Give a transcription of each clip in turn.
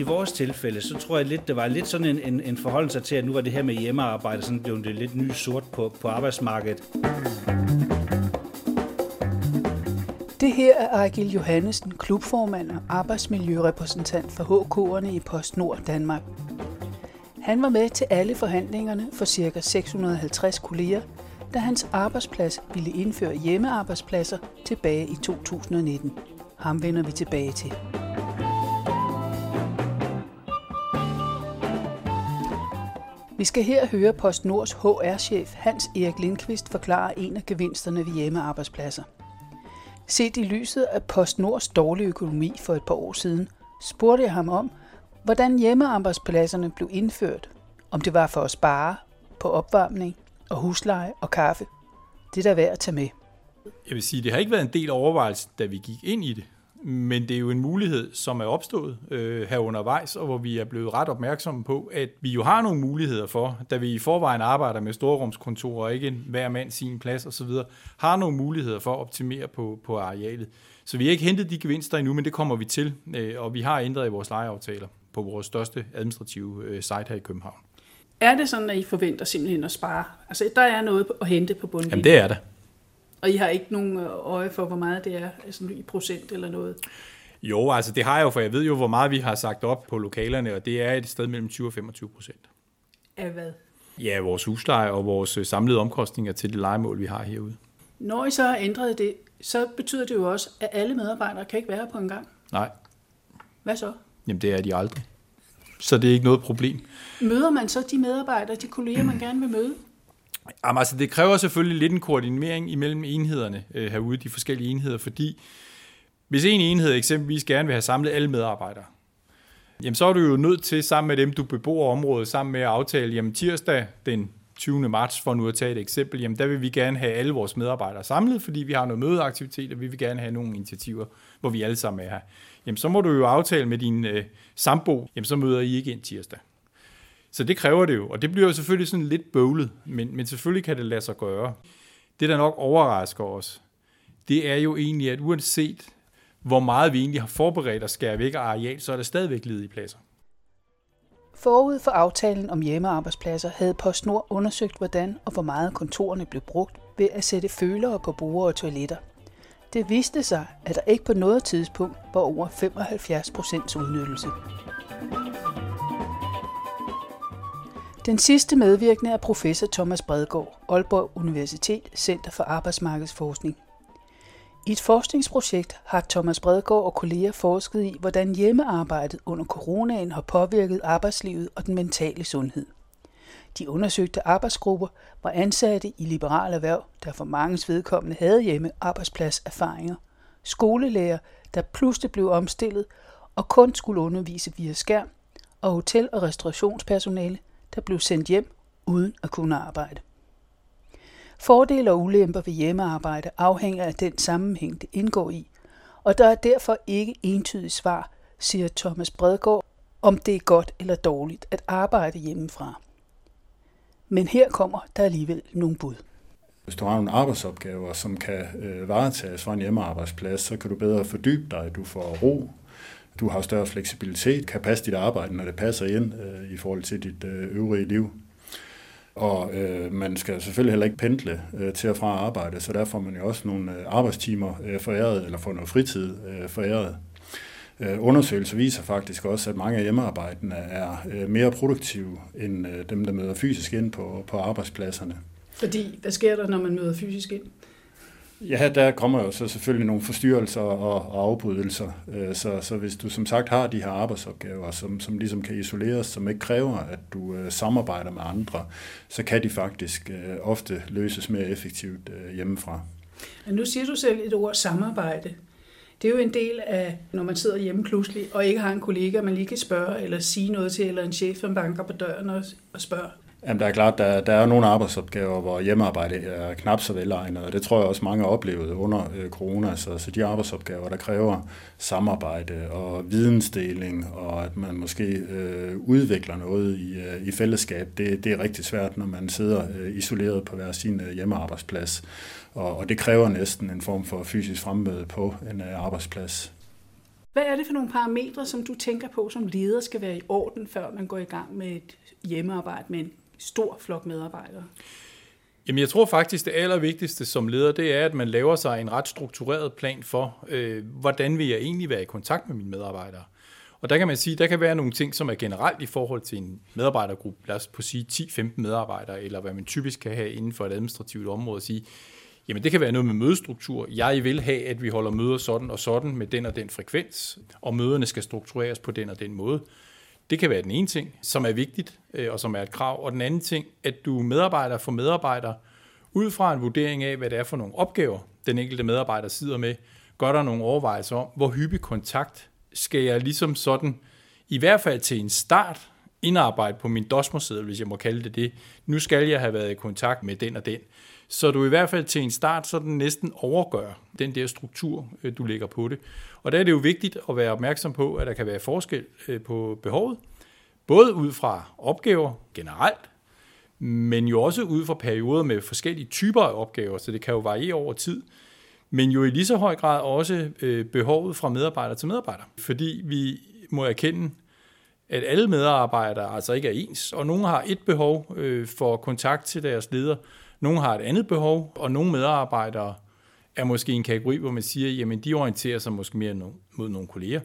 i vores tilfælde, så tror jeg lidt, det var lidt sådan en, en, en forholdelse til, at nu var det her med hjemmearbejde sådan blev det lidt ny sort på, på arbejdsmarkedet. Det her er Ejgil Johannesen, klubformand og arbejdsmiljørepræsentant for HK'erne i PostNord Danmark. Han var med til alle forhandlingerne for ca. 650 kolleger, da hans arbejdsplads ville indføre hjemmearbejdspladser tilbage i 2019. Ham vender vi tilbage til. Vi skal her høre PostNords HR-chef Hans Erik Lindqvist forklare en af gevinsterne ved hjemmearbejdspladser. Set i lyset af PostNords dårlige økonomi for et par år siden, spurgte jeg ham om, hvordan hjemmearbejdspladserne blev indført. Om det var for at spare på opvarmning og husleje og kaffe. Det er der værd at tage med. Jeg vil sige, det har ikke været en del overvejelse, da vi gik ind i det. Men det er jo en mulighed, som er opstået øh, her undervejs, og hvor vi er blevet ret opmærksomme på, at vi jo har nogle muligheder for, da vi i forvejen arbejder med storrumskontorer, og ikke hver mand sin plads osv., har nogle muligheder for at optimere på, på arealet. Så vi har ikke hentet de gevinster endnu, men det kommer vi til, øh, og vi har ændret i vores lejeaftaler på vores største administrative øh, site her i København. Er det sådan, at I forventer simpelthen at spare? Altså, der er noget at hente på bundlinjen? Jamen, det er det. Og I har ikke nogen øh, øje for, hvor meget det er, altså i procent eller noget? Jo, altså det har jeg jo, for jeg ved jo, hvor meget vi har sagt op på lokalerne, og det er et sted mellem 20 og 25 procent. Af hvad? Ja, vores husleje og vores øh, samlede omkostninger til det legemål, vi har herude. Når I så har ændret det, så betyder det jo også, at alle medarbejdere kan ikke være på en gang. Nej. Hvad så? Jamen, det er de aldrig. Så det er ikke noget problem. Møder man så de medarbejdere, de kolleger, man gerne vil møde? Jamen, altså, det kræver selvfølgelig lidt en koordinering imellem enhederne øh, herude, de forskellige enheder, fordi hvis en enhed eksempelvis gerne vil have samlet alle medarbejdere, jamen så er du jo nødt til sammen med dem, du bebor området, sammen med at aftale, jamen tirsdag den 20. marts, for nu at tage et eksempel, jamen der vil vi gerne have alle vores medarbejdere samlet, fordi vi har noget mødeaktivitet, og vi vil gerne have nogle initiativer, hvor vi alle sammen er her. Jamen så må du jo aftale med din øh, sambo, jamen så møder I ikke ind tirsdag. Så det kræver det jo, og det bliver jo selvfølgelig sådan lidt bøvlet, men, men selvfølgelig kan det lade sig gøre. Det, der nok overrasker os, det er jo egentlig, at uanset hvor meget vi egentlig har forberedt at skære væk af areal, så er der stadigvæk ledige pladser. Forud for aftalen om hjemmearbejdspladser havde PostNord undersøgt, hvordan og hvor meget kontorerne blev brugt ved at sætte følere på bruger og toiletter. Det viste sig, at der ikke på noget tidspunkt var over 75 procents udnyttelse. Den sidste medvirkende er professor Thomas Bredgaard, Aalborg Universitet Center for Arbejdsmarkedsforskning. I et forskningsprojekt har Thomas Bredgaard og kolleger forsket i, hvordan hjemmearbejdet under coronaen har påvirket arbejdslivet og den mentale sundhed. De undersøgte arbejdsgrupper var ansatte i liberale erhverv, der for mange vedkommende havde hjemme arbejdspladserfaringer, skolelærer, der pludselig blev omstillet og kun skulle undervise via skærm, og hotel- og restaurationspersonale, der blev sendt hjem uden at kunne arbejde. Fordele og ulemper ved hjemmearbejde afhænger af den sammenhæng, det indgår i, og der er derfor ikke entydigt svar, siger Thomas Bredgaard, om det er godt eller dårligt at arbejde hjemmefra. Men her kommer der alligevel nogle bud. Hvis du har nogle arbejdsopgaver, som kan øh, varetages fra en hjemmearbejdsplads, så kan du bedre fordybe dig, du får ro, du har større fleksibilitet, kan passe dit arbejde, når det passer ind øh, i forhold til dit øh, øvrige liv. Og øh, man skal selvfølgelig heller ikke pendle øh, til og fra arbejde, så der får man jo også nogle øh, arbejdstimer øh, foræret, eller får noget fritid øh, foræret. Øh, undersøgelser viser faktisk også, at mange af hjemmearbejdene er øh, mere produktive end øh, dem, der møder fysisk ind på, på arbejdspladserne. Fordi, hvad sker der, når man møder fysisk ind? Ja, der kommer jo så selvfølgelig nogle forstyrrelser og, og afbrydelser. Øh, så, så hvis du som sagt har de her arbejdsopgaver, som, som ligesom kan isoleres, som ikke kræver, at du øh, samarbejder med andre, så kan de faktisk øh, ofte løses mere effektivt hjemmefra. Men nu siger du selv et ord samarbejde. Det er jo en del af, når man sidder hjemme pludselig, og ikke har en kollega, man lige kan spørge, eller sige noget til, eller en chef, som banker på døren og, og spørger. Jamen, der er klart, der, der er nogle arbejdsopgaver, hvor hjemmearbejde er knap så velegnet, og det tror jeg også mange har oplevet under øh, corona. Så, så de arbejdsopgaver, der kræver samarbejde og vidensdeling, og at man måske øh, udvikler noget i, øh, i fællesskab, det, det er rigtig svært, når man sidder øh, isoleret på hver sin øh, hjemmearbejdsplads. Og, og det kræver næsten en form for fysisk fremmøde på en øh, arbejdsplads. Hvad er det for nogle parametre, som du tænker på, som leder skal være i orden, før man går i gang med et hjemmearbejde med en stor flok medarbejdere? Jamen, jeg tror faktisk, det allervigtigste som leder, det er, at man laver sig en ret struktureret plan for, øh, hvordan vil jeg egentlig være i kontakt med mine medarbejdere. Og der kan man sige, der kan være nogle ting, som er generelt i forhold til en medarbejdergruppe, lad os på sige 10-15 medarbejdere, eller hvad man typisk kan have inden for et administrativt område, at sige, jamen det kan være noget med mødestruktur. Jeg vil have, at vi holder møder sådan og sådan med den og den frekvens, og møderne skal struktureres på den og den måde. Det kan være den ene ting, som er vigtigt, øh, og som er et krav. Og den anden ting, at du medarbejder for medarbejder, ud fra en vurdering af, hvad det er for nogle opgaver, den enkelte medarbejder sidder med, gør der nogle overvejelser om, hvor hyppig kontakt skal jeg ligesom sådan, i hvert fald til en start, indarbejde på min dosmerseddel, hvis jeg må kalde det det. Nu skal jeg have været i kontakt med den og den. Så du i hvert fald til en start sådan næsten overgør den der struktur, øh, du lægger på det. Og der er det jo vigtigt at være opmærksom på, at der kan være forskel øh, på behovet, både ud fra opgaver generelt, men jo også ud fra perioder med forskellige typer af opgaver, så det kan jo variere over tid men jo i lige så høj grad også øh, behovet fra medarbejder til medarbejder. Fordi vi må erkende, at alle medarbejdere altså ikke er ens, og nogle har et behov øh, for kontakt til deres leder, nogle har et andet behov, og nogle medarbejdere er måske en kategori, hvor man siger, jamen de orienterer sig måske mere mod nogle kolleger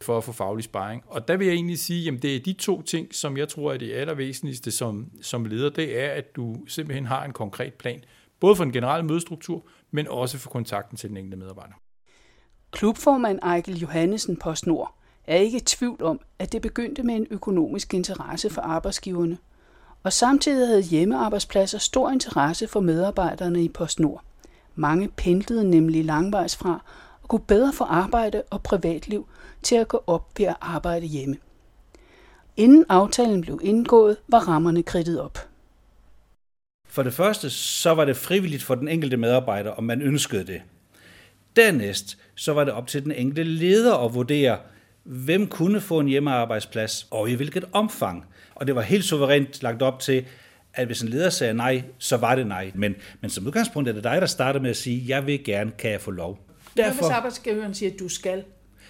for at få faglig sparring. Og der vil jeg egentlig sige, jamen det er de to ting, som jeg tror er det allervæsentligste som, som leder, det er, at du simpelthen har en konkret plan, både for en generelle mødestruktur, men også for kontakten til den enkelte medarbejder. Klubformand Ejkel Johannesen på Snor er ikke i tvivl om, at det begyndte med en økonomisk interesse for arbejdsgiverne, og samtidig havde hjemmearbejdspladser stor interesse for medarbejderne i PostNord. Mange pendlede nemlig langvejs fra og kunne bedre få arbejde og privatliv til at gå op ved at arbejde hjemme. Inden aftalen blev indgået, var rammerne kridtet op. For det første, så var det frivilligt for den enkelte medarbejder, om man ønskede det. Dernæst, så var det op til den enkelte leder at vurdere, hvem kunne få en hjemmearbejdsplads, og i hvilket omfang. Og det var helt suverænt lagt op til, at hvis en leder sagde nej, så var det nej. Men, men som udgangspunkt er det dig, der starter med at sige, jeg vil gerne, kan jeg få lov. Derfor, Hvad hvis arbejdsgiveren siger, at du skal?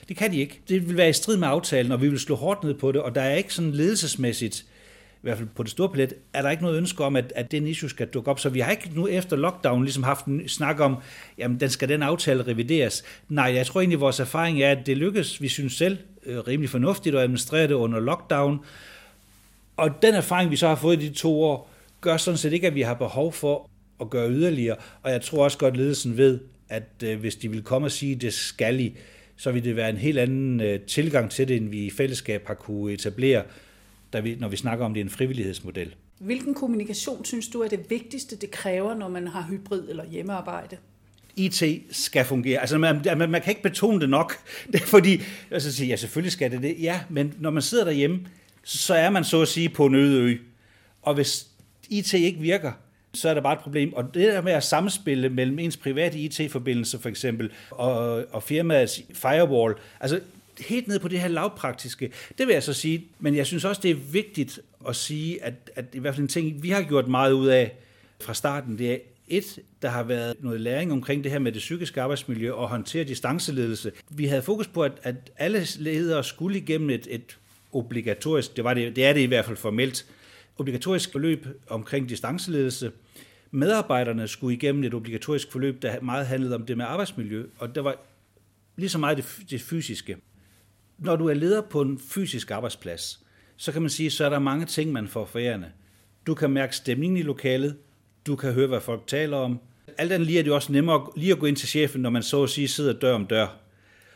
Det kan de ikke. Det vil være i strid med aftalen, og vi vil slå hårdt ned på det, og der er ikke sådan ledelsesmæssigt i hvert fald på det store palet, er der ikke noget ønske om, at, at den issue skal dukke op. Så vi har ikke nu efter lockdown ligesom haft en snak om, jamen den skal den aftale revideres. Nej, jeg tror egentlig, at vores erfaring er, at det lykkes, vi synes selv, øh, rimelig fornuftigt at administrere det under lockdown. Og den erfaring, vi så har fået i de to år, gør sådan set ikke, at vi har behov for at gøre yderligere. Og jeg tror også godt, ledelsen ved, at øh, hvis de vil komme og sige, det skal I, så vil det være en helt anden øh, tilgang til det, end vi i fællesskab har kunne etablere da vi, når vi snakker om, det en frivillighedsmodel. Hvilken kommunikation synes du er det vigtigste, det kræver, når man har hybrid eller hjemmearbejde? IT skal fungere. Altså, man, man, man kan ikke betone det nok. Det er fordi, altså ja, selvfølgelig skal det det. Ja, men når man sidder derhjemme, så er man så at sige på en øde ø. Og hvis IT ikke virker, så er der bare et problem. Og det der med at samspille mellem ens private IT-forbindelse for eksempel, og, og firmaets firewall, altså helt ned på det her lavpraktiske, det vil jeg så sige, men jeg synes også, det er vigtigt at sige, at, at i hvert fald en ting, vi har gjort meget ud af fra starten, det er et, der har været noget læring omkring det her med det psykiske arbejdsmiljø og håndtere distanceledelse. Vi havde fokus på, at, at alle ledere skulle igennem et, et obligatorisk, det, var det, det er det i hvert fald formelt, obligatorisk forløb omkring distanceledelse. Medarbejderne skulle igennem et obligatorisk forløb, der meget handlede om det med arbejdsmiljø, og der var lige så meget det, det fysiske når du er leder på en fysisk arbejdsplads, så kan man sige, så er der mange ting, man får forærende. Du kan mærke stemningen i lokalet, du kan høre, hvad folk taler om. Alt andet lige er det også nemmere lige at gå ind til chefen, når man så at sige sidder dør om dør.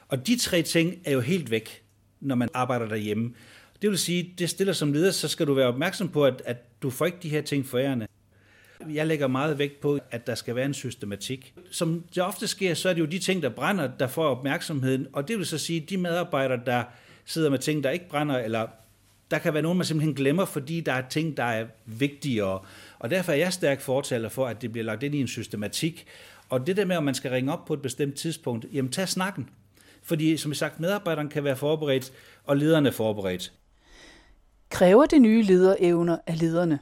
Og de tre ting er jo helt væk, når man arbejder derhjemme. Det vil sige, det stiller som leder, så skal du være opmærksom på, at, at du får ikke de her ting forærende. Jeg lægger meget vægt på, at der skal være en systematik. Som det ofte sker, så er det jo de ting, der brænder, der får opmærksomheden. Og det vil så sige, at de medarbejdere, der sidder med ting, der ikke brænder, eller der kan være nogen, man simpelthen glemmer, fordi der er ting, der er vigtigere. Og derfor er jeg stærk fortaler for, at det bliver lagt ind i en systematik. Og det der med, at man skal ringe op på et bestemt tidspunkt, jamen tag snakken. Fordi, som sagt, medarbejderen kan være forberedt, og lederne er forberedt. Kræver det nye lederevner af lederne?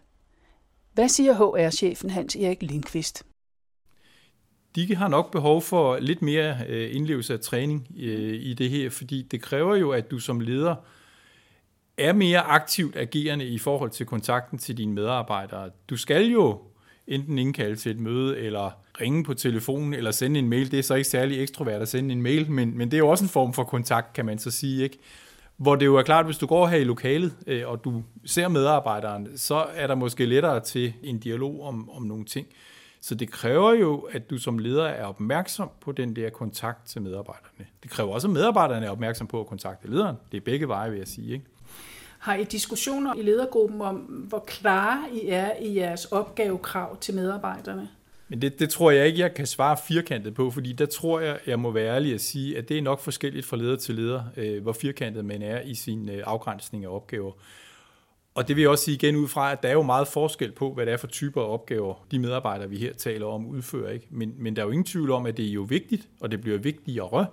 Hvad siger HR-chefen Hans Erik Lindqvist? de har nok behov for lidt mere øh, indlevelse af træning øh, i det her, fordi det kræver jo, at du som leder er mere aktivt agerende i forhold til kontakten til dine medarbejdere. Du skal jo enten indkalde til et møde, eller ringe på telefonen, eller sende en mail. Det er så ikke særlig ekstrovert at sende en mail, men, men det er jo også en form for kontakt, kan man så sige. Ikke? Hvor det jo er klart, hvis du går her i lokalet, øh, og du ser medarbejderen, så er der måske lettere til en dialog om, om nogle ting. Så det kræver jo, at du som leder er opmærksom på den der kontakt til medarbejderne. Det kræver også, at medarbejderne er opmærksom på at kontakte lederen. Det er begge veje, vil jeg sige. Ikke? Har I diskussioner i ledergruppen om, hvor klare I er i jeres opgavekrav til medarbejderne? Men det, det tror jeg ikke, jeg kan svare firkantet på, fordi der tror jeg, jeg må være ærlig at sige, at det er nok forskelligt fra leder til leder, øh, hvor firkantet man er i sin øh, afgrænsning af opgaver. Og det vil jeg også sige igen ud fra, at der er jo meget forskel på, hvad det er for typer af opgaver, de medarbejdere, vi her taler om, udfører. Ikke? Men, men der er jo ingen tvivl om, at det er jo vigtigt, og det bliver vigtigere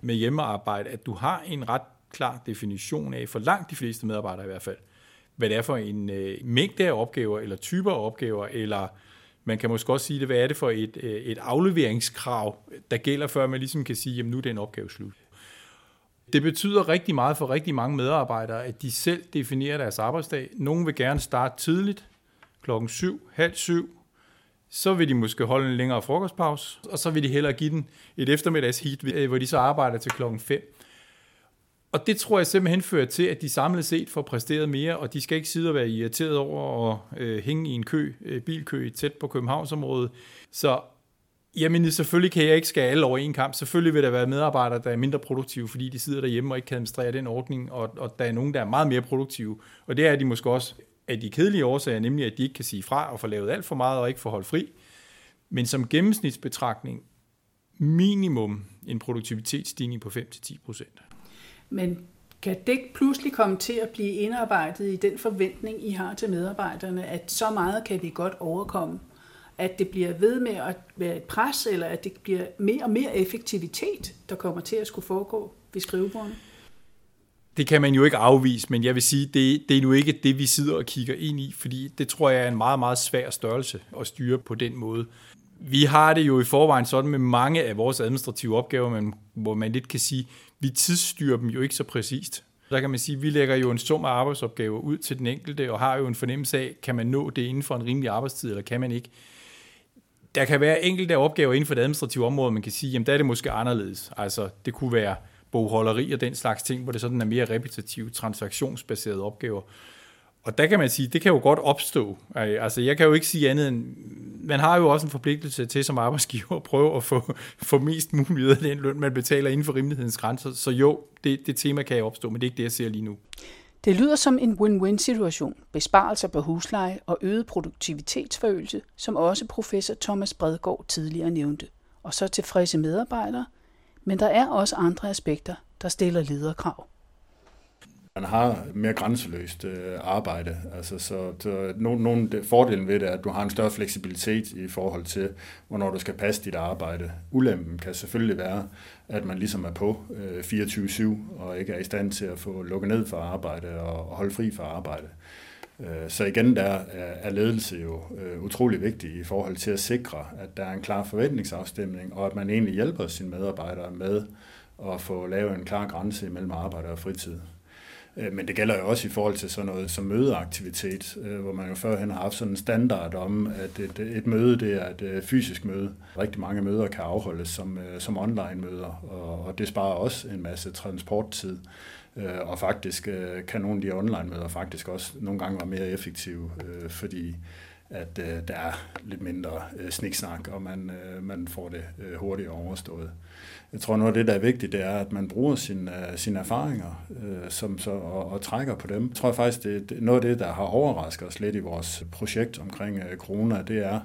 med hjemmearbejde, at du har en ret klar definition af, for langt de fleste medarbejdere i hvert fald, hvad det er for en øh, mængde af opgaver, eller typer af opgaver, eller man kan måske også sige det, hvad er det for et, øh, et afleveringskrav, der gælder, før man ligesom kan sige, jamen nu er den opgave slut. Det betyder rigtig meget for rigtig mange medarbejdere, at de selv definerer deres arbejdsdag. Nogle vil gerne starte tidligt, klokken syv, halv syv, så vil de måske holde en længere frokostpause, og så vil de hellere give den et eftermiddags heat, øh, hvor de så arbejder til klokken 5. Og det tror jeg simpelthen fører til, at de samlet set får præsteret mere, og de skal ikke sidde og være irriteret over at øh, hænge i en kø, øh, bilkø tæt på Københavnsområdet. Så jamen, selvfølgelig kan jeg ikke skære alle over en kamp. Selvfølgelig vil der være medarbejdere, der er mindre produktive, fordi de sidder derhjemme og ikke kan administrere den ordning, og, og der er nogen, der er meget mere produktive. Og det er de måske også af de kedelige årsager, nemlig at de ikke kan sige fra og få lavet alt for meget og ikke få holdt fri. Men som gennemsnitsbetragtning, minimum en produktivitetsstigning på 5-10 procent. Men kan det pludselig komme til at blive indarbejdet i den forventning, I har til medarbejderne, at så meget kan vi godt overkomme? At det bliver ved med at være et pres, eller at det bliver mere og mere effektivitet, der kommer til at skulle foregå ved skrivebordene? Det kan man jo ikke afvise, men jeg vil sige, det, det er nu ikke det, vi sidder og kigger ind i, fordi det tror jeg er en meget, meget svær størrelse at styre på den måde. Vi har det jo i forvejen sådan med mange af vores administrative opgaver, men, hvor man lidt kan sige, vi tidsstyrer dem jo ikke så præcist. Der kan man sige, at vi lægger jo en sum af arbejdsopgaver ud til den enkelte, og har jo en fornemmelse af, kan man nå det inden for en rimelig arbejdstid, eller kan man ikke. Der kan være enkelte opgaver inden for det administrative område, man kan sige, jamen der er det måske anderledes. Altså, det kunne være bogholderi og den slags ting, hvor det sådan er mere repetitive, transaktionsbaserede opgaver. Og der kan man sige, det kan jo godt opstå. Altså, jeg kan jo ikke sige andet end, man har jo også en forpligtelse til som arbejdsgiver at prøve at få, få mest muligt af den løn, man betaler inden for rimelighedens grænser. Så jo, det, det tema kan jo opstå, men det er ikke det, jeg ser lige nu. Det lyder som en win-win situation. Besparelser på husleje og øget produktivitetsforøgelse, som også professor Thomas Bredgaard tidligere nævnte. Og så tilfredse medarbejdere. Men der er også andre aspekter, der stiller lederkrav. Man har mere grænseløst øh, arbejde, altså, så, så nogle, nogle fordelen ved det er, at du har en større fleksibilitet i forhold til, hvornår du skal passe dit arbejde. Ulempen kan selvfølgelig være, at man ligesom er på øh, 24-7 og ikke er i stand til at få lukket ned for arbejde og, og holde fri for arbejde. Øh, så igen, der er ledelse jo øh, utrolig vigtig i forhold til at sikre, at der er en klar forventningsafstemning, og at man egentlig hjælper sine medarbejdere med at få lavet en klar grænse mellem arbejde og fritid. Øh, men det gælder jo også i forhold til sådan noget som mødeaktivitet, øh, hvor man jo førhen har haft sådan en standard om, at et, et møde det er et øh, fysisk møde. Rigtig mange møder kan afholdes som, som online-møder, og, og det sparer også en masse transporttid. Og faktisk kan nogle af de online-møder faktisk også nogle gange være mere effektive, fordi at øh, der er lidt mindre øh, sniksnak, og man, øh, man får det hurtigt overstået jeg tror noget af det, der er vigtigt, det er, at man bruger sine, sine erfaringer øh, som så, og, og trækker på dem. Jeg tror faktisk, det, det noget af det, der har overrasket os lidt i vores projekt omkring øh, corona, det er,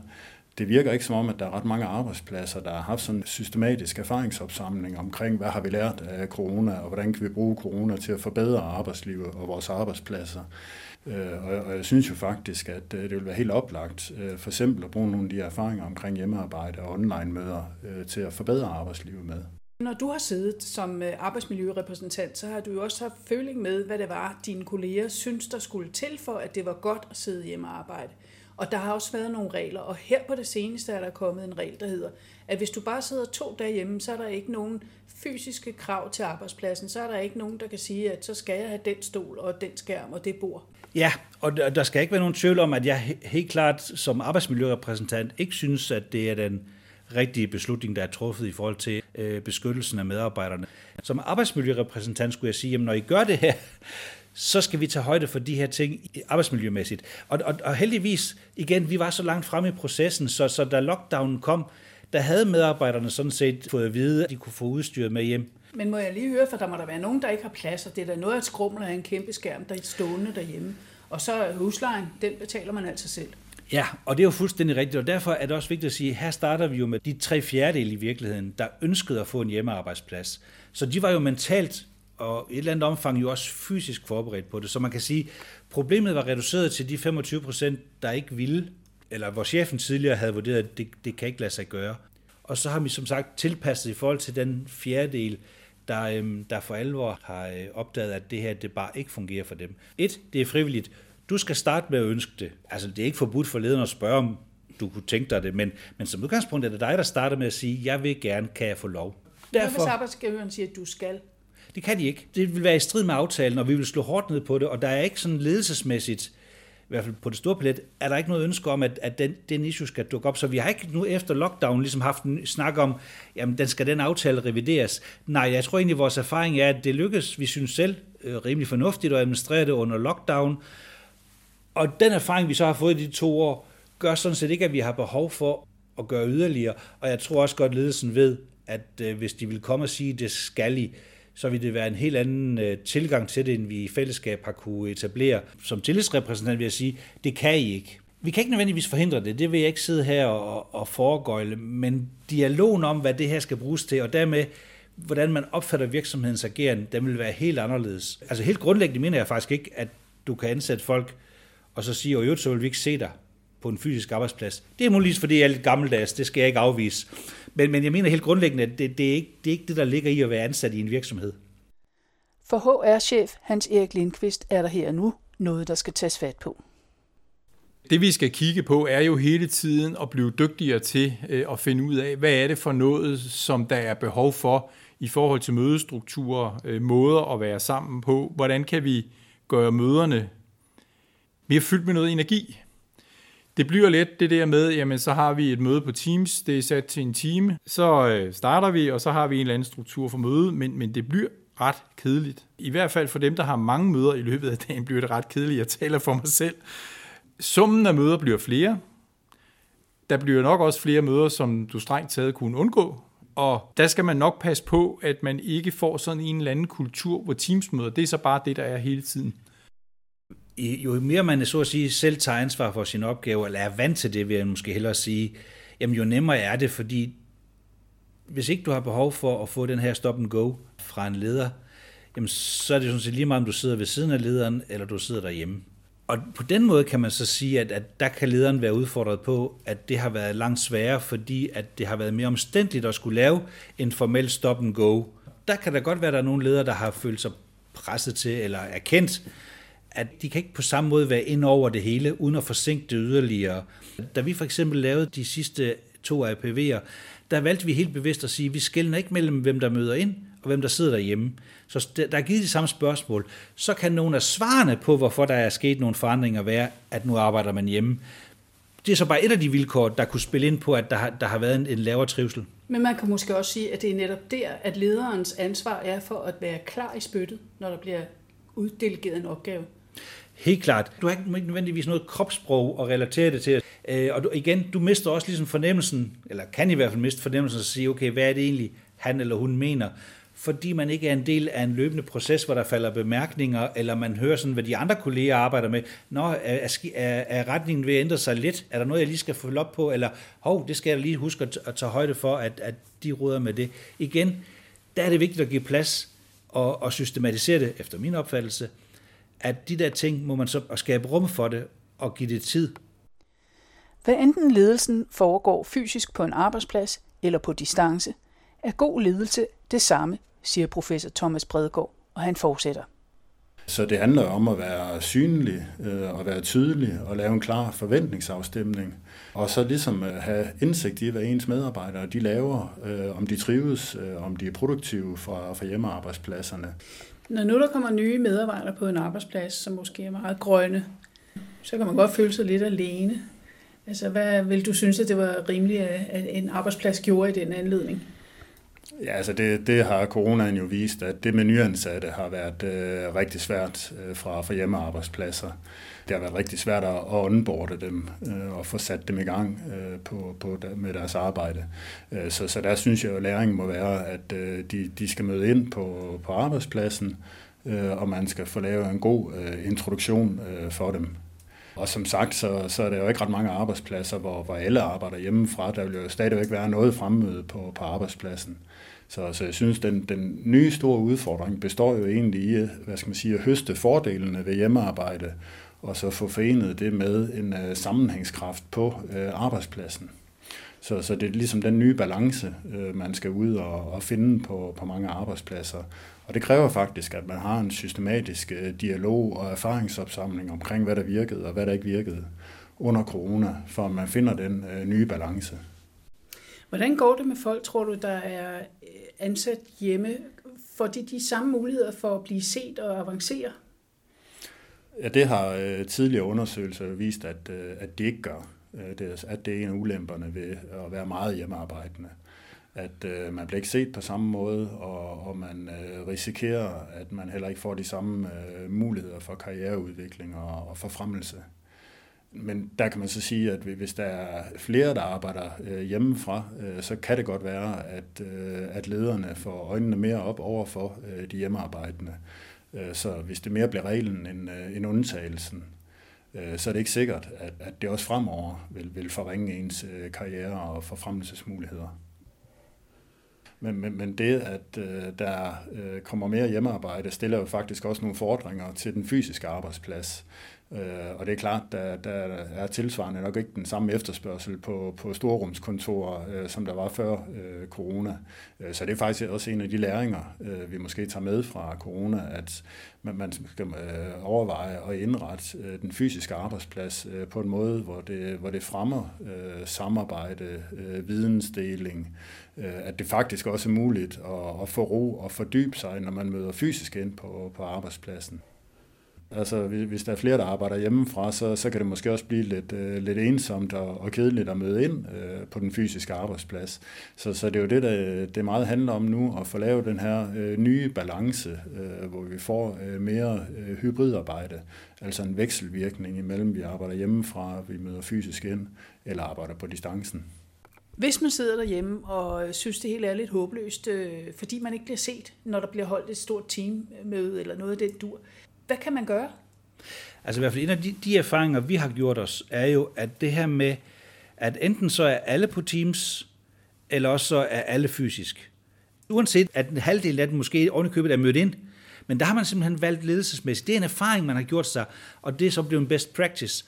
det virker ikke som om, at der er ret mange arbejdspladser, der har haft sådan en systematisk erfaringsopsamling omkring, hvad har vi lært af corona, og hvordan kan vi bruge corona til at forbedre arbejdslivet og vores arbejdspladser. Øh, og jeg synes jo faktisk, at øh, det vil være helt oplagt øh, for eksempel at bruge nogle af de erfaringer omkring hjemmearbejde og online-møder øh, til at forbedre arbejdslivet med. Når du har siddet som arbejdsmiljørepræsentant, så har du jo også haft føling med, hvad det var, dine kolleger synes, der skulle til for, at det var godt at sidde hjemme og arbejde. Og der har også været nogle regler, og her på det seneste er der kommet en regel, der hedder, at hvis du bare sidder to dage hjemme, så er der ikke nogen fysiske krav til arbejdspladsen. Så er der ikke nogen, der kan sige, at så skal jeg have den stol og den skærm og det bord. Ja, og der skal ikke være nogen tvivl om, at jeg helt klart som arbejdsmiljørepræsentant ikke synes, at det er den rigtige beslutning, der er truffet i forhold til øh, beskyttelsen af medarbejderne. Som arbejdsmiljørepræsentant skulle jeg sige, at når I gør det her, så skal vi tage højde for de her ting arbejdsmiljømæssigt. Og, og, og heldigvis, igen, vi var så langt frem i processen, så, så da lockdownen kom, der havde medarbejderne sådan set fået at vide, at de kunne få udstyret med hjem. Men må jeg lige høre, for der må der være nogen, der ikke har plads, og det er da noget at skrummel af en kæmpe skærm, der er stående derhjemme. Og så huslejen, den betaler man altså selv. Ja, og det er jo fuldstændig rigtigt, og derfor er det også vigtigt at sige, at her starter vi jo med de tre fjerdedele i virkeligheden, der ønskede at få en hjemmearbejdsplads. Så de var jo mentalt og i et eller andet omfang jo også fysisk forberedt på det. Så man kan sige, problemet var reduceret til de 25 procent, der ikke ville, eller hvor chefen tidligere havde vurderet, at det, det kan ikke lade sig gøre. Og så har vi som sagt tilpasset i forhold til den fjerdedel, der, øhm, der for alvor har øh, opdaget, at det her det bare ikke fungerer for dem. Et, det er frivilligt. Du skal starte med at ønske det. Altså, det er ikke forbudt for lederen at spørge, om du kunne tænke dig det, men, men som udgangspunkt er det dig, der starter med at sige, jeg vil gerne, kan jeg få lov. Derfor, Hvad hvis arbejdsgiveren siger, at du skal? Det kan de ikke. Det vil være i strid med aftalen, og vi vil slå hårdt ned på det, og der er ikke sådan ledelsesmæssigt, i hvert fald på det store palet, er der ikke noget ønske om, at, at den, den issue skal dukke op. Så vi har ikke nu efter lockdown ligesom haft en snak om, jamen den skal den aftale revideres. Nej, jeg tror egentlig, at vores erfaring er, at det lykkes, vi synes selv, øh, rimelig fornuftigt at administrere det under lockdown. Og den erfaring, vi så har fået i de to år, gør sådan set ikke, at vi har behov for at gøre yderligere. Og jeg tror også godt, ledelsen ved, at øh, hvis de vil komme og sige, det skal I, så vil det være en helt anden øh, tilgang til det, end vi i fællesskab har kunne etablere. Som tillidsrepræsentant vil jeg sige, det kan I ikke. Vi kan ikke nødvendigvis forhindre det, det vil jeg ikke sidde her og, og foregøjle, men dialogen om, hvad det her skal bruges til, og dermed hvordan man opfatter virksomhedens ageren, den vil være helt anderledes. Altså helt grundlæggende mener jeg faktisk ikke, at du kan ansætte folk, og så sige, og så vil vi ikke se dig på en fysisk arbejdsplads. Det er muligvis, fordi jeg er lidt gammeldags, det skal jeg ikke afvise. Men, men jeg mener helt grundlæggende, at det, det, er ikke, det er ikke det, der ligger i at være ansat i en virksomhed. For HR-chef Hans Erik Lindqvist er der her nu noget, der skal tages fat på. Det vi skal kigge på er jo hele tiden at blive dygtigere til øh, at finde ud af, hvad er det for noget, som der er behov for i forhold til mødestrukturer, øh, måder at være sammen på. Hvordan kan vi gøre møderne mere fyldt med noget energi? Det bliver lidt det der med, jamen så har vi et møde på Teams, det er sat til en time, så øh, starter vi, og så har vi en eller anden struktur for møde, men, men det bliver ret kedeligt. I hvert fald for dem, der har mange møder i løbet af dagen, bliver det ret kedeligt. Jeg taler for mig selv. Summen af møder bliver flere. Der bliver nok også flere møder, som du strengt taget kunne undgå. Og der skal man nok passe på, at man ikke får sådan en eller anden kultur, hvor teamsmøder, det er så bare det, der er hele tiden jo mere man så at sige selv tager ansvar for sin opgave, eller er vant til det, vil jeg måske hellere sige, jamen jo nemmere er det, fordi hvis ikke du har behov for at få den her stop and go fra en leder, jamen så er det sådan set lige meget, om du sidder ved siden af lederen, eller du sidder derhjemme. Og på den måde kan man så sige, at, at der kan lederen være udfordret på, at det har været langt sværere, fordi at det har været mere omstændigt at skulle lave en formel stop and go. Der kan der godt være, at der er nogle ledere, der har følt sig presset til, eller erkendt, at de kan ikke på samme måde være ind over det hele, uden at forsinke det yderligere. Da vi for eksempel lavede de sidste to APV'er, der valgte vi helt bevidst at sige, at vi skældner ikke mellem, hvem der møder ind, og hvem der sidder derhjemme. Så der er givet de samme spørgsmål. Så kan nogle af svarene på, hvorfor der er sket nogle forandringer, være, at nu arbejder man hjemme. Det er så bare et af de vilkår, der kunne spille ind på, at der har, der har været en, en lavere trivsel. Men man kan måske også sige, at det er netop der, at lederens ansvar er for at være klar i spyttet, når der bliver uddelegeret en opgave. Helt klart. Du har ikke nødvendigvis noget kropssprog at relatere det til. Øh, og du, igen, du mister også ligesom fornemmelsen, eller kan i hvert fald miste fornemmelsen at sige, okay, hvad er det egentlig, han eller hun mener? Fordi man ikke er en del af en løbende proces, hvor der falder bemærkninger, eller man hører sådan, hvad de andre kolleger arbejder med. Nå, er, er, er retningen ved at ændre sig lidt? Er der noget, jeg lige skal følge op på? Eller, hov, det skal jeg lige huske at, at tage højde for, at, at de råder med det. Igen, der er det vigtigt at give plads og, og systematisere det, efter min opfattelse, at de der ting må man så skabe rum for det og give det tid. Hvad enten ledelsen foregår fysisk på en arbejdsplads eller på distance, er god ledelse det samme, siger professor Thomas Bredgaard, og han fortsætter. Så det handler om at være synlig øh, og være tydelig og lave en klar forventningsafstemning. Og så ligesom øh, have indsigt i, hvad ens medarbejdere de laver, øh, om de trives, om de er produktive fra, fra hjemmearbejdspladserne. Når nu der kommer nye medarbejdere på en arbejdsplads, som måske er meget grønne, så kan man godt føle sig lidt alene. Altså, hvad vil du synes, at det var rimeligt, at en arbejdsplads gjorde i den anledning? Ja, altså det, det har coronaen jo vist, at det med nyansatte har været øh, rigtig svært øh, fra, fra hjemmearbejdspladser. Det har været rigtig svært at, onboarde dem øh, og få sat dem i gang øh, på, på, med deres arbejde. Øh, så, så der synes jeg jo, at læringen må være, at øh, de, de skal møde ind på, på arbejdspladsen, øh, og man skal få lavet en god øh, introduktion øh, for dem. Og som sagt, så, så er der jo ikke ret mange arbejdspladser, hvor, hvor alle arbejder hjemmefra. Der vil jo stadigvæk være noget fremmøde på, på arbejdspladsen. Så, så jeg synes, den, den nye store udfordring består jo egentlig i, hvad skal man sige, at høste fordelene ved hjemmearbejde, og så få forenet det med en uh, sammenhængskraft på uh, arbejdspladsen. Så, så det er ligesom den nye balance, uh, man skal ud og, og finde på, på mange arbejdspladser. Og det kræver faktisk, at man har en systematisk uh, dialog og erfaringsopsamling omkring, hvad der virkede og hvad der ikke virkede under corona, for at man finder den uh, nye balance. Hvordan går det med folk, tror du, der er ansat hjemme? Får de de samme muligheder for at blive set og avancere? Ja, det har øh, tidligere undersøgelser vist, at, øh, at det ikke gør. Øh, det, at det er en af ulemperne ved at være meget hjemmearbejdende. At øh, man bliver ikke set på samme måde, og, og man øh, risikerer, at man heller ikke får de samme øh, muligheder for karriereudvikling og, og forfremmelse. Men der kan man så sige, at hvis der er flere, der arbejder øh, hjemmefra, øh, så kan det godt være, at, øh, at lederne får øjnene mere op over for øh, de hjemmearbejdende. Øh, så hvis det mere bliver reglen end, øh, end undtagelsen, øh, så er det ikke sikkert, at, at det også fremover vil, vil forringe ens øh, karriere og forfremmelsesmuligheder. Men, men, men det, at øh, der øh, kommer mere hjemmearbejde, stiller jo faktisk også nogle fordringer til den fysiske arbejdsplads. Øh, og det er klart, der, der er tilsvarende nok ikke den samme efterspørgsel på, på storrumskontorer, øh, som der var før øh, corona. Øh, så det er faktisk også en af de læringer, øh, vi måske tager med fra corona, at man, skal overveje at indrette den fysiske arbejdsplads på en måde, hvor det, hvor det fremmer samarbejde, vidensdeling, at det faktisk også er muligt at, at få ro og fordybe sig, når man møder fysisk ind på, på arbejdspladsen. Altså, hvis der er flere, der arbejder hjemmefra, så, så kan det måske også blive lidt, øh, lidt ensomt og, og kedeligt at møde ind øh, på den fysiske arbejdsplads. Så, så det er jo det, der det meget handler om nu, at få lavet den her øh, nye balance, øh, hvor vi får øh, mere øh, hybridarbejde, altså en vekselvirkning imellem, vi arbejder hjemmefra, vi møder fysisk ind, eller arbejder på distancen. Hvis man sidder derhjemme og øh, synes, det hele er lidt håbløst, øh, fordi man ikke bliver set, når der bliver holdt et stort teammøde eller noget af den dur, hvad kan man gøre? Altså i hvert fald en af de, de erfaringer, vi har gjort os, er jo, at det her med, at enten så er alle på Teams, eller også så er alle fysisk. Uanset at en halvdel af dem måske ovenikøbet er mødt ind, men der har man simpelthen valgt ledelsesmæssigt. Det er en erfaring, man har gjort sig, og det er så blevet en best practice.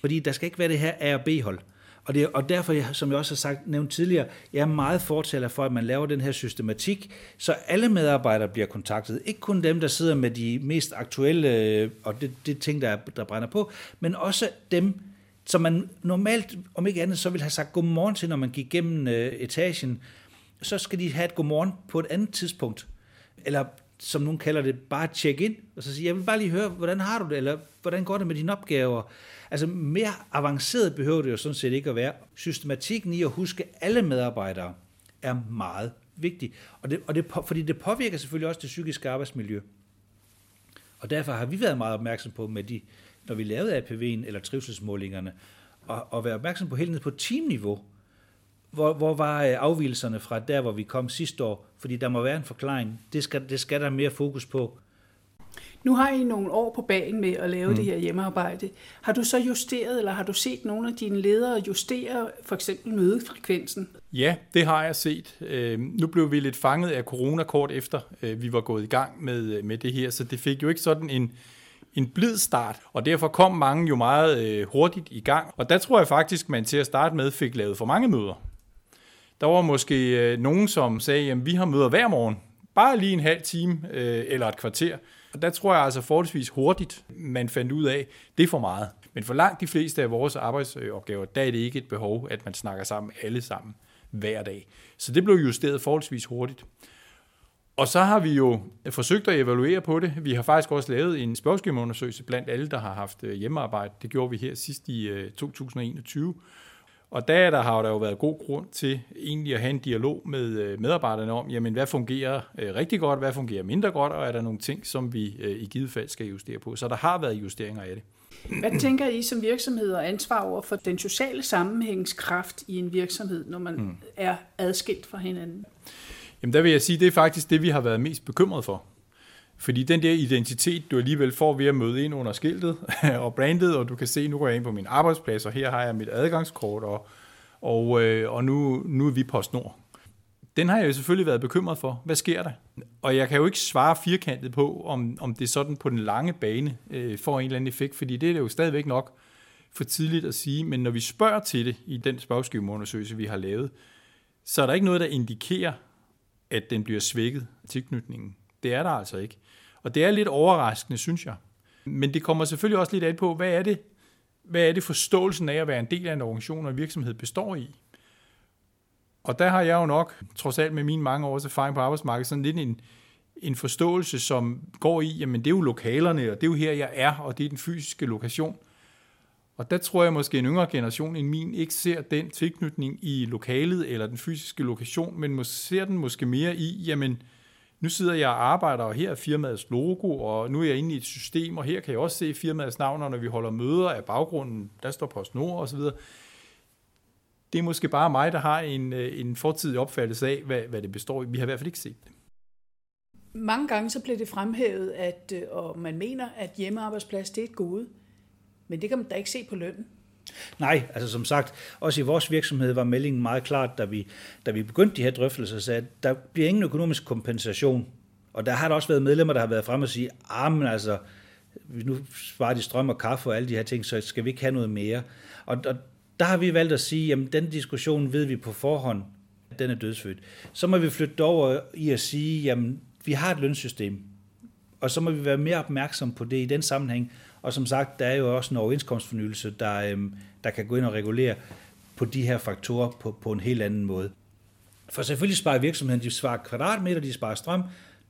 Fordi der skal ikke være det her A- og B-hold. Og, det, og derfor, som jeg også har sagt, nævnt tidligere, jeg er meget fortaler for, at man laver den her systematik, så alle medarbejdere bliver kontaktet. Ikke kun dem, der sidder med de mest aktuelle, øh, og det, det ting, der, der brænder på, men også dem, som man normalt, om ikke andet, så vil have sagt godmorgen til, når man gik gennem øh, etagen, så skal de have et godmorgen på et andet tidspunkt. Eller som nogen kalder det, bare check ind, og så sige, jeg vil bare lige høre, hvordan har du det, eller hvordan går det med dine opgaver? Altså mere avanceret behøver det jo sådan set ikke at være. Systematikken i at huske alle medarbejdere er meget vigtig, og det, og det, fordi det påvirker selvfølgelig også det psykiske arbejdsmiljø. Og derfor har vi været meget opmærksom på, med de, når vi lavede APV'en eller trivselsmålingerne, og, at være opmærksom på helt ned på teamniveau, hvor, hvor var øh, afvielserne fra der, hvor vi kom sidste år? Fordi der må være en forklaring. Det skal, det skal der mere fokus på. Nu har I nogle år på bagen med at lave mm. det her hjemmearbejde. Har du så justeret, eller har du set nogle af dine ledere justere for eksempel mødefrekvensen? Ja, det har jeg set. Øh, nu blev vi lidt fanget af corona kort efter, øh, vi var gået i gang med, med det her, så det fik jo ikke sådan en, en blid start, og derfor kom mange jo meget øh, hurtigt i gang. Og der tror jeg faktisk, man til at starte med fik lavet for mange møder. Der var måske øh, nogen, som sagde, at vi har møder hver morgen, bare lige en halv time øh, eller et kvarter. Og der tror jeg altså forholdsvis hurtigt, man fandt ud af, det er for meget. Men for langt de fleste af vores arbejdsopgaver, der er det ikke et behov, at man snakker sammen alle sammen hver dag. Så det blev justeret forholdsvis hurtigt. Og så har vi jo forsøgt at evaluere på det. Vi har faktisk også lavet en spørgeskemaundersøgelse blandt alle, der har haft øh, hjemmearbejde. Det gjorde vi her sidst i øh, 2021. Øh, og der, der har der jo været god grund til egentlig at have en dialog med øh, medarbejderne om, jamen hvad fungerer rigtig godt, hvad fungerer mindre godt, og er der nogle ting, som vi i givet fald skal justere på. Så der har været justeringer af det. Hvad tænker I som virksomhed og ansvar over for den sociale sammenhængskraft i en virksomhed, når man mm. er adskilt fra hinanden? Jamen der vil jeg sige, det er faktisk det, vi har været mest bekymret for. Fordi den der identitet, du alligevel får ved at møde ind under skiltet og brandet, og du kan se, nu går jeg ind på min arbejdsplads, og her har jeg mit adgangskort, og, og, øh, og nu, nu er vi på Snor. Den har jeg jo selvfølgelig været bekymret for. Hvad sker der? Og jeg kan jo ikke svare firkantet på, om, om det sådan på den lange bane øh, får en eller anden effekt, fordi det er jo stadigvæk nok for tidligt at sige. Men når vi spørger til det i den spørgeskemaundersøgelse, vi har lavet, så er der ikke noget, der indikerer, at den bliver svækket, tilknytningen. Det er der altså ikke. Og det er lidt overraskende, synes jeg. Men det kommer selvfølgelig også lidt an på, hvad er det, hvad er det forståelsen af at være en del af en organisation og en virksomhed består i? Og der har jeg jo nok, trods alt med mine mange års erfaring på arbejdsmarkedet, sådan lidt en, en forståelse, som går i, jamen det er jo lokalerne, og det er jo her, jeg er, og det er den fysiske lokation. Og der tror jeg måske, en yngre generation end min ikke ser den tilknytning i lokalet eller den fysiske lokation, men ser den måske mere i, jamen, nu sidder jeg og arbejder, og her er firmaets logo, og nu er jeg inde i et system, og her kan jeg også se firmaets navn, og når vi holder møder af baggrunden, der står PostNord osv. Det er måske bare mig, der har en, øh, en fortidig opfattelse af, hvad, hvad det består i. Vi har i hvert fald ikke set det. Mange gange så bliver det fremhævet, at, øh, og man mener, at hjemmearbejdsplads det er et gode. Men det kan man da ikke se på lønnen. Nej, altså som sagt, også i vores virksomhed var meldingen meget klart, da vi, da vi begyndte de her drøftelser, at der bliver ingen økonomisk kompensation. Og der har der også været medlemmer, der har været frem og sige, ah, men altså, nu sparer de strøm og kaffe og alle de her ting, så skal vi ikke have noget mere. Og, og der har vi valgt at sige, jamen den diskussion ved vi på forhånd, den er dødsfødt. Så må vi flytte over i at sige, jamen vi har et lønsystem, og så må vi være mere opmærksom på det i den sammenhæng, og som sagt, der er jo også en overenskomstfornyelse, der, øhm, der kan gå ind og regulere på de her faktorer på, på en helt anden måde. For selvfølgelig sparer virksomheden, de sparer kvadratmeter, de sparer strøm,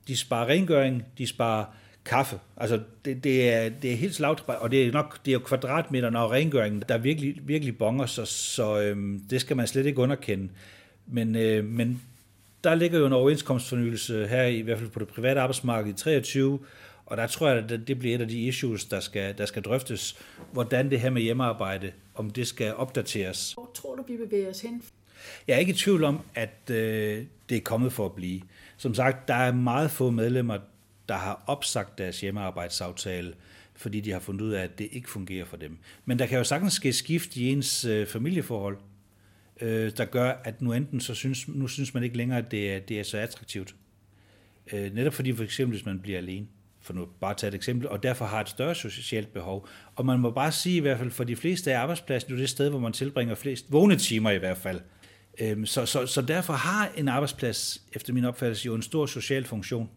de sparer rengøring, de sparer kaffe. Altså, det, det, er, det er helt slag, og det er nok det er jo kvadratmeterne og rengøringen, der virkelig, virkelig bonger, så, så øhm, det skal man slet ikke underkende. Men, øh, men der ligger jo en overenskomstfornyelse her, i hvert fald på det private arbejdsmarked i 23, og der tror jeg, at det bliver et af de issues, der skal, der skal drøftes, hvordan det her med hjemmearbejde, om det skal opdateres. Hvor tror du, vi bevæger os hen? Jeg er ikke i tvivl om, at øh, det er kommet for at blive. Som sagt, der er meget få medlemmer, der har opsagt deres hjemmearbejdsaftale, fordi de har fundet ud af, at det ikke fungerer for dem. Men der kan jo sagtens ske skift i ens øh, familieforhold, øh, der gør, at nu enten så synes, nu synes man ikke længere, at det er, det er så attraktivt. Øh, netop fordi for eksempel, hvis man bliver alene for nu bare at tage et eksempel, og derfor har et større socialt behov. Og man må bare sige, i hvert fald for de fleste af arbejdspladsen, er det sted, hvor man tilbringer flest vågne timer i hvert fald. Øhm, så, så, så derfor har en arbejdsplads, efter min opfattelse, jo en stor social funktion.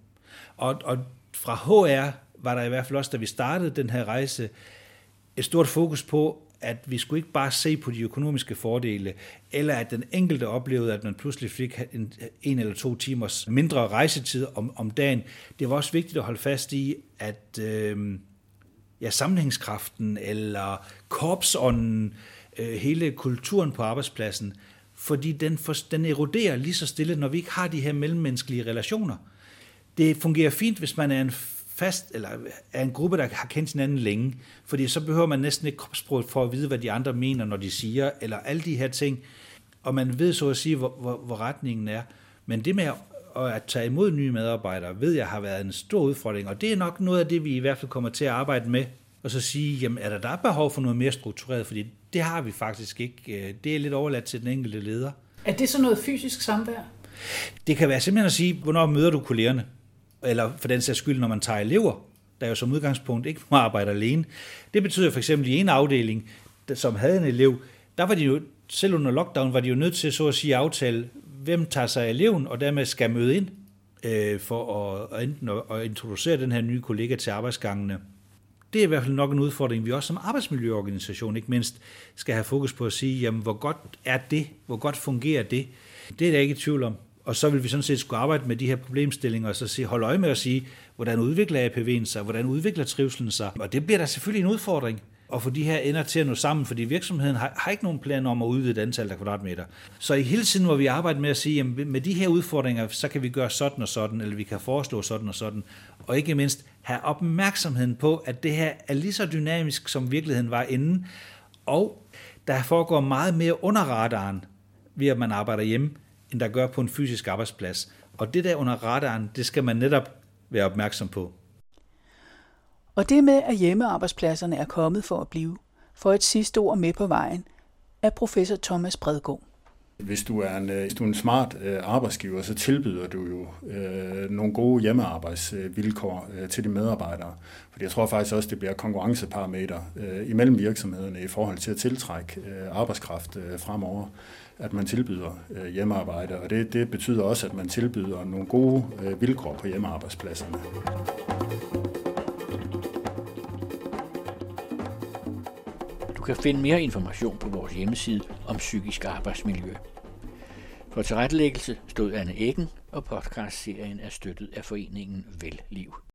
Og, og fra HR var der i hvert fald også, da vi startede den her rejse, et stort fokus på, at vi skulle ikke bare se på de økonomiske fordele, eller at den enkelte oplevede, at man pludselig fik en, en eller to timers mindre rejsetid om, om dagen. Det var også vigtigt at holde fast i, at øh, ja, sammenhængskraften eller korpsånden, øh, hele kulturen på arbejdspladsen, fordi den, for, den eroderer lige så stille, når vi ikke har de her mellemmenneskelige relationer. Det fungerer fint, hvis man er en fast, eller er en gruppe, der har kendt hinanden længe, fordi så behøver man næsten ikke kropsprog for at vide, hvad de andre mener, når de siger, eller alle de her ting, og man ved så at sige, hvor, hvor, hvor retningen er. Men det med at, at tage imod nye medarbejdere, ved jeg har været en stor udfordring, og det er nok noget af det, vi i hvert fald kommer til at arbejde med, og så sige, jamen er der, der er behov for noget mere struktureret, fordi det har vi faktisk ikke. Det er lidt overladt til den enkelte leder. Er det så noget fysisk samvær? Det kan være simpelthen at sige, hvornår møder du kollegerne? Eller for den sags skyld, når man tager elever, der jo som udgangspunkt ikke må arbejde alene. Det betyder for eksempel i en afdeling, som havde en elev, der var de jo, selv under lockdown, var de jo nødt til så at sige aftale, hvem tager sig af eleven, og dermed skal møde ind. øh, for at, enten at, at introducere den her nye kollega til arbejdsgangene. Det er i hvert fald nok en udfordring, vi også som arbejdsmiljøorganisation ikke mindst skal have fokus på at sige, jamen hvor godt er det, hvor godt fungerer det. Det er der ikke i tvivl om. Og så vil vi sådan set skulle arbejde med de her problemstillinger, og så se, holde øje med at sige, hvordan udvikler APV'en sig, hvordan udvikler trivselen sig. Og det bliver der selvfølgelig en udfordring og få de her ender til at nå sammen, fordi virksomheden har, har ikke nogen plan om at udvide antallet af kvadratmeter. Så i hele tiden må vi arbejde med at sige, at med de her udfordringer, så kan vi gøre sådan og sådan, eller vi kan foreslå sådan og sådan, og ikke mindst have opmærksomheden på, at det her er lige så dynamisk, som virkeligheden var inden, og der foregår meget mere under radaren, ved at man arbejder hjemme, end der gør på en fysisk arbejdsplads. Og det der under radaren, det skal man netop være opmærksom på. Og det med, at hjemmearbejdspladserne er kommet for at blive, for et sidste ord med på vejen, er professor Thomas Bredgaard. Hvis du er en, øh, hvis du er en smart øh, arbejdsgiver, så tilbyder du jo øh, nogle gode hjemmearbejdsvilkår øh, til de medarbejdere. Fordi jeg tror faktisk også, det bliver konkurrenceparameter øh, imellem virksomhederne i forhold til at tiltrække øh, arbejdskraft øh, fremover, at man tilbyder øh, hjemmearbejde. Og det, det betyder også, at man tilbyder nogle gode øh, vilkår på hjemmearbejdspladserne. Kan finde mere information på vores hjemmeside om psykisk arbejdsmiljø. For tilrettelæggelse stod Anne Eggen, og podcastserien er støttet af foreningen Velliv.